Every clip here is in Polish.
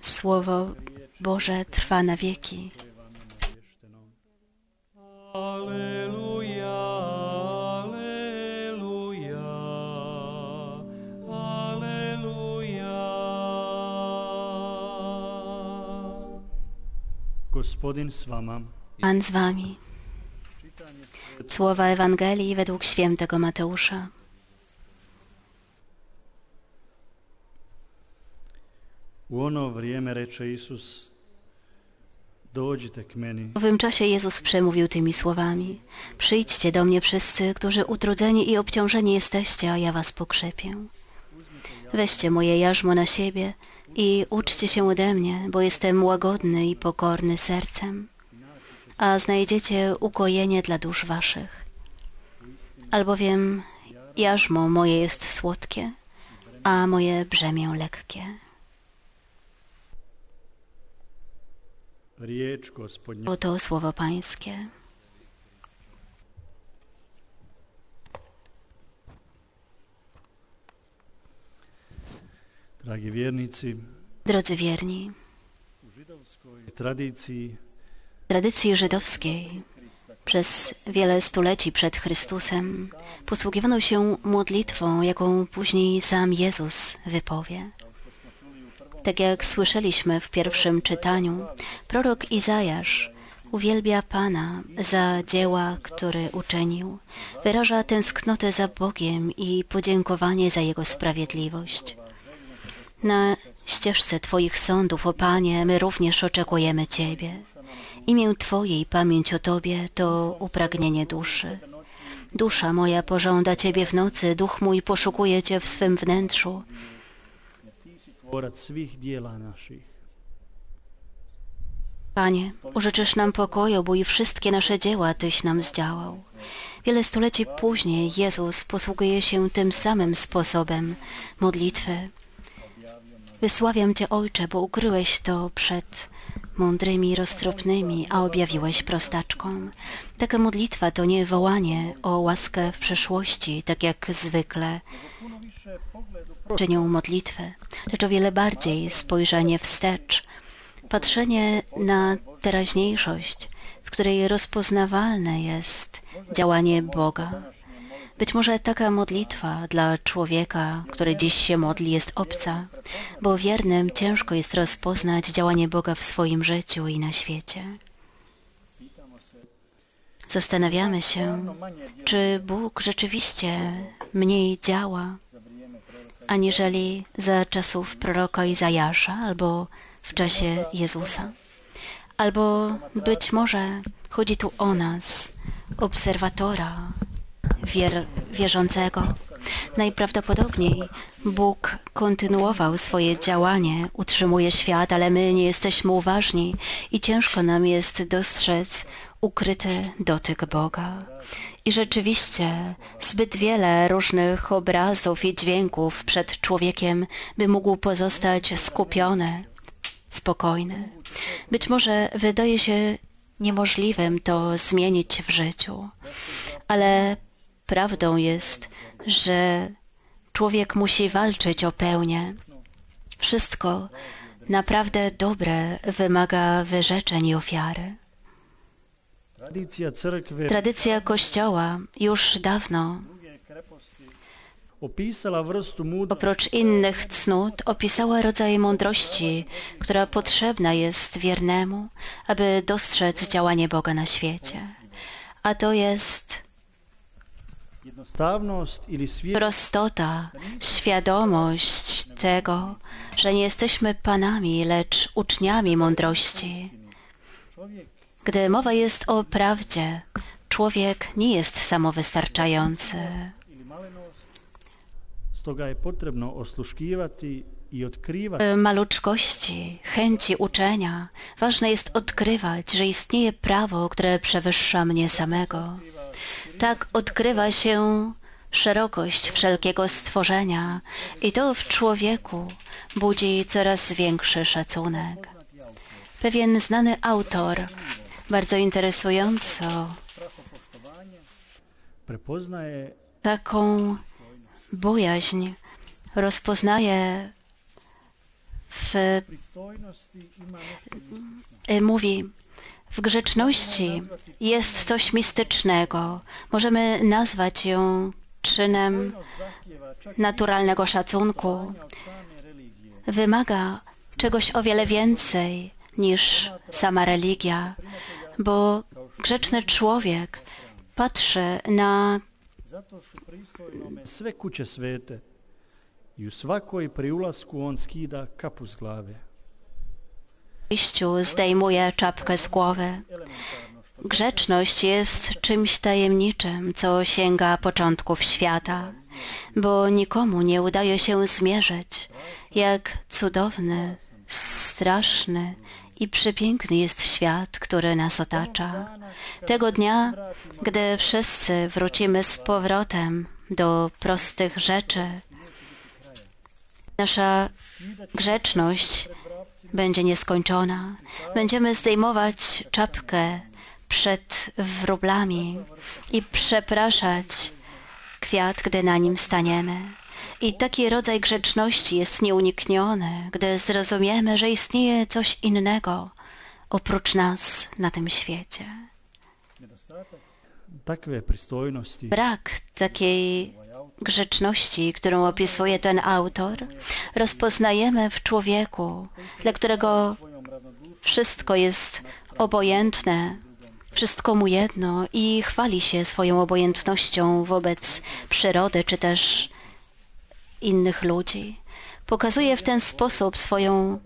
Słowo Boże trwa na wieki. Pan z wami. Słowa Ewangelii według świętego Mateusza. U ono vrijeme reče Isus, dođite k meni, W owym czasie Jezus przemówił tymi słowami. Przyjdźcie do mnie wszyscy, którzy utrudzeni i obciążeni jesteście, a ja was pokrzepię. Weźcie moje jarzmo na siebie i uczcie się ode mnie, bo jestem łagodny i pokorny sercem, a znajdziecie ukojenie dla dusz waszych. Albowiem jarzmo moje jest słodkie, a moje brzemię lekkie. Oto słowo Pańskie. Dragi Drodzy wierni, w tradycji żydowskiej przez wiele stuleci przed Chrystusem posługiwano się modlitwą, jaką później sam Jezus wypowie. Tak jak słyszeliśmy w pierwszym czytaniu, prorok Izajasz uwielbia Pana za dzieła, które uczynił, wyraża tęsknotę za Bogiem i podziękowanie za Jego sprawiedliwość. Na ścieżce Twoich sądów, o Panie, my również oczekujemy Ciebie. Imię Twoje i pamięć o Tobie to upragnienie duszy. Dusza moja pożąda Ciebie w nocy, duch mój poszukuje Cię w swym wnętrzu. Panie, użyczysz nam pokoju, bo i wszystkie nasze dzieła Tyś nam zdziałał. Wiele stuleci później Jezus posługuje się tym samym sposobem modlitwy. Wysławiam Cię, Ojcze, bo ukryłeś to przed mądrymi, roztropnymi, a objawiłeś prostaczkom. Taka modlitwa to nie wołanie o łaskę w przyszłości, tak jak zwykle czynią modlitwę, lecz o wiele bardziej spojrzenie wstecz, patrzenie na teraźniejszość, w której rozpoznawalne jest działanie Boga. Być może taka modlitwa dla człowieka, który dziś się modli, jest obca, bo wiernym ciężko jest rozpoznać działanie Boga w swoim życiu i na świecie. Zastanawiamy się, czy Bóg rzeczywiście mniej działa, aniżeli za czasów proroka Izajasza albo w czasie Jezusa. Albo być może chodzi tu o nas, obserwatora, wier, wierzącego. Najprawdopodobniej Bóg kontynuował swoje działanie, utrzymuje świat, ale my nie jesteśmy uważni i ciężko nam jest dostrzec ukryty dotyk Boga. I rzeczywiście zbyt wiele różnych obrazów i dźwięków przed człowiekiem, by mógł pozostać skupiony, spokojny. Być może wydaje się niemożliwym to zmienić w życiu, ale prawdą jest, że człowiek musi walczyć o pełnię. Wszystko naprawdę dobre wymaga wyrzeczeń i ofiary. Tradycja Kościoła już dawno, oprócz innych cnót, opisała rodzaj mądrości, która potrzebna jest wiernemu, aby dostrzec działanie Boga na świecie. A to jest prostota, świadomość tego, że nie jesteśmy panami, lecz uczniami mądrości. Gdy mowa jest o prawdzie, człowiek nie jest samowystarczający. W maluczkości, chęci uczenia ważne jest odkrywać, że istnieje prawo, które przewyższa mnie samego. Tak odkrywa się, szerokość wszelkiego stworzenia i to w człowieku budzi coraz większy szacunek. Pewien znany autor bardzo interesująco taką bojaźń rozpoznaje w, mówi, w grzeczności jest coś mistycznego. Możemy nazwać ją czynem naturalnego szacunku. Wymaga czegoś o wiele więcej niż sama religia, bo grzeczny człowiek patrzy na sve kuće svete i u svakoj pri ulasku on skida kapu glave. Wyjściu zdejmuje czapkę z głowy. Grzeczność jest czymś tajemniczym, co sięga początków świata, bo nikomu nie udaje się zmierzyć, jak cudowny, straszny i przepiękny jest świat, który nas otacza. Tego dnia, gdy wszyscy wrócimy z powrotem do prostych rzeczy, nasza grzeczność będzie nieskończona. Będziemy zdejmować czapkę przed wróblami i przepraszać kwiat, gdy na nim staniemy. I taki rodzaj grzeczności jest nieunikniony, gdy zrozumiemy, że istnieje coś innego oprócz nas na tym świecie. Brak takiej grzeczności, którą opisuje ten autor, rozpoznajemy w człowieku, dla którego wszystko jest obojętne, wszystko mu jedno i chwali się swoją obojętnością wobec przyrody czy też innych ludzi. Pokazuje w ten sposób swoją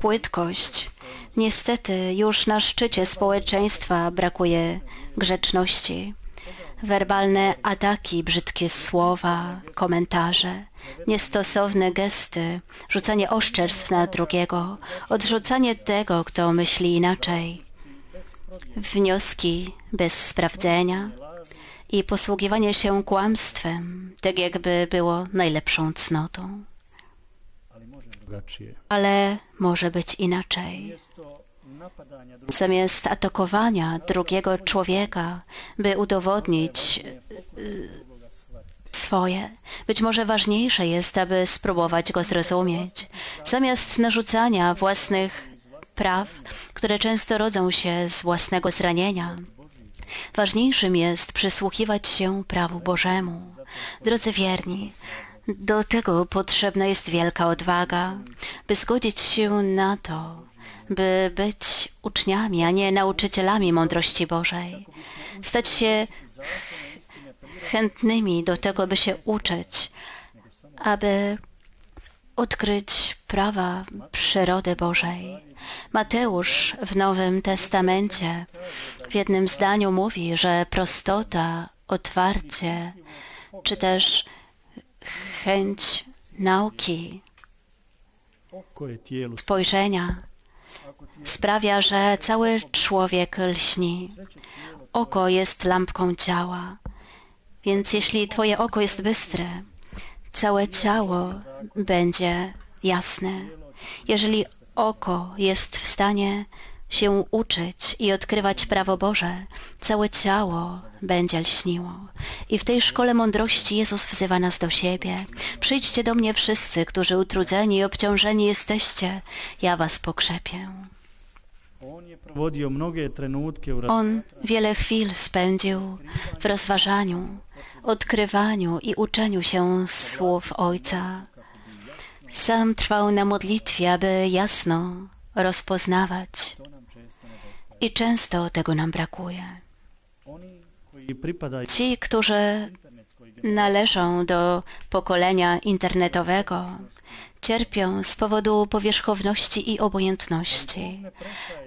płytkość. Niestety już na szczycie społeczeństwa brakuje grzeczności. Werbalne ataki, brzydkie słowa, komentarze, niestosowne gesty, rzucanie oszczerstw na drugiego, odrzucanie tego, kto myśli inaczej, wnioski bez sprawdzenia i posługiwanie się kłamstwem, tak jakby było najlepszą cnotą. Ale może być inaczej. Zamiast atakowania drugiego człowieka, by udowodnić y, swoje, być może ważniejsze jest, aby spróbować go zrozumieć. Zamiast narzucania własnych praw, które często rodzą się z własnego zranienia, ważniejszym jest przysłuchiwać się prawu Bożemu. Drodzy wierni, do tego potrzebna jest wielka odwaga, by zgodzić się na to, by być uczniami, a nie nauczycielami mądrości Bożej. Stać się chętnymi do tego, by się uczyć, aby odkryć prawa przyrody Bożej. Mateusz w Nowym Testamencie w jednym zdaniu mówi, że prostota, otwarcie, czy też chęć nauki, spojrzenia sprawia, że cały człowiek lśni. Oko jest lampką ciała, więc jeśli Twoje oko jest bystre, całe ciało będzie jasne. Jeżeli oko jest w stanie się uczyć i odkrywać prawo Boże, całe ciało będzie lśniło. I w tej szkole mądrości Jezus wzywa nas do siebie. Przyjdźcie do mnie wszyscy, którzy utrudzeni i obciążeni jesteście, ja was pokrzepię. On wiele chwil spędził w rozważaniu, odkrywaniu i uczeniu się słów Ojca. Sam trwał na modlitwie, aby jasno rozpoznawać to nam često nedostaje. I często tego nam brakuje. Ci, którzy należą do pokolenia internetowego, cierpią z powodu powierzchowności i obojętności.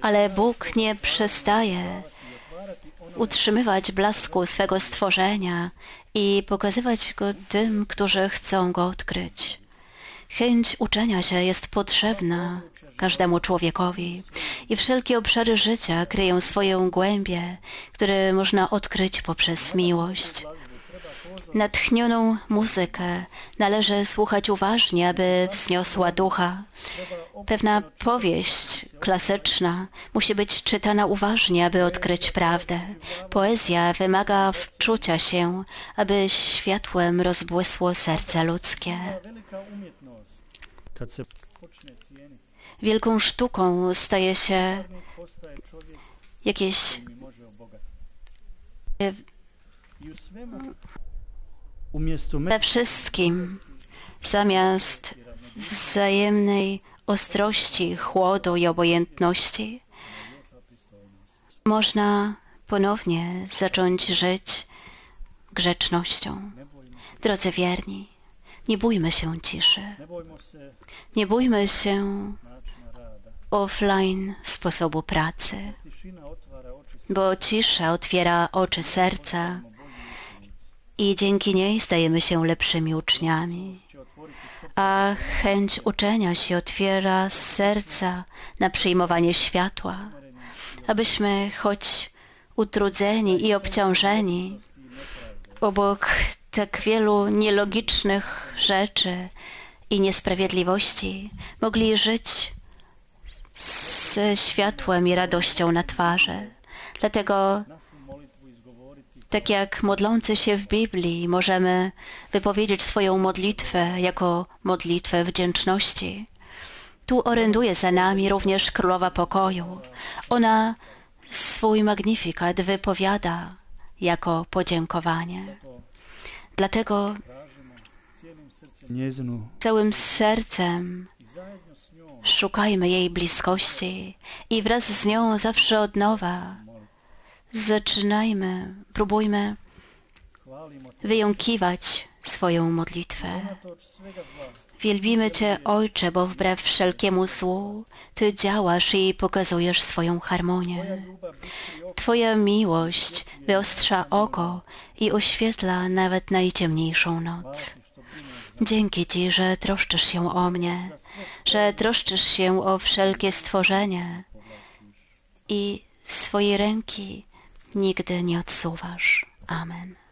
Ale Bóg nie przestaje utrzymywać blasku swego stworzenia i pokazywać go tym, którzy chcą go odkryć. Chęć uczenia się jest potrzebna każdemu człowiekowi i wszelkie obszary życia kryją swoją głębię, które można odkryć poprzez miłość. Natchnioną muzykę należy słuchać uważnie, aby wzniosła ducha. Pewna powieść klasyczna musi być czytana uważnie, aby odkryć prawdę. Poezja wymaga wczucia się, aby światłem rozbłysło serce ludzkie. Wielką sztuką staje się jakieś umjesto we wszystkim, zamiast wzajemnej ostrości, chłodu i obojętności, można ponownie zacząć żyć grzecznością. Drodzy wierni, nie bójmy się ciszy, nie bójmy się. Offline sposobu pracy, bo cisza otwiera oczy serca i dzięki niej stajemy się lepszymi uczniami. a chęć uczenia się otwiera serca na przyjmowanie światła, abyśmy choć utrudzeni i obciążeni obok tak wielu nielogicznych rzeczy i niesprawiedliwości mogli żyć ze światłem i radością na twarzy. Dlatego tak jak modlący się w Biblii możemy wypowiedzieć swoją modlitwę jako modlitwę wdzięczności. Tu oręduje za nami również Królowa Pokoju. Ona swój magnifikat wypowiada jako podziękowanie. Dlatego całym sercem szukajmy jej bliskości i wraz z nią zawsze od nowa zaczynajmy, próbujmy wyjąkiwać swoją modlitwę. Wielbimy Cię, Ojcze, bo wbrew wszelkiemu złu Ty działasz i pokazujesz swoją harmonię. Twoja miłość wyostrza oko i oświetla nawet najciemniejszą noc. Dzięki Ci, że troszczysz się o mnie, że troszczysz się o wszelkie stworzenie i swojej ręki nigdy nie odsuwasz. Amen.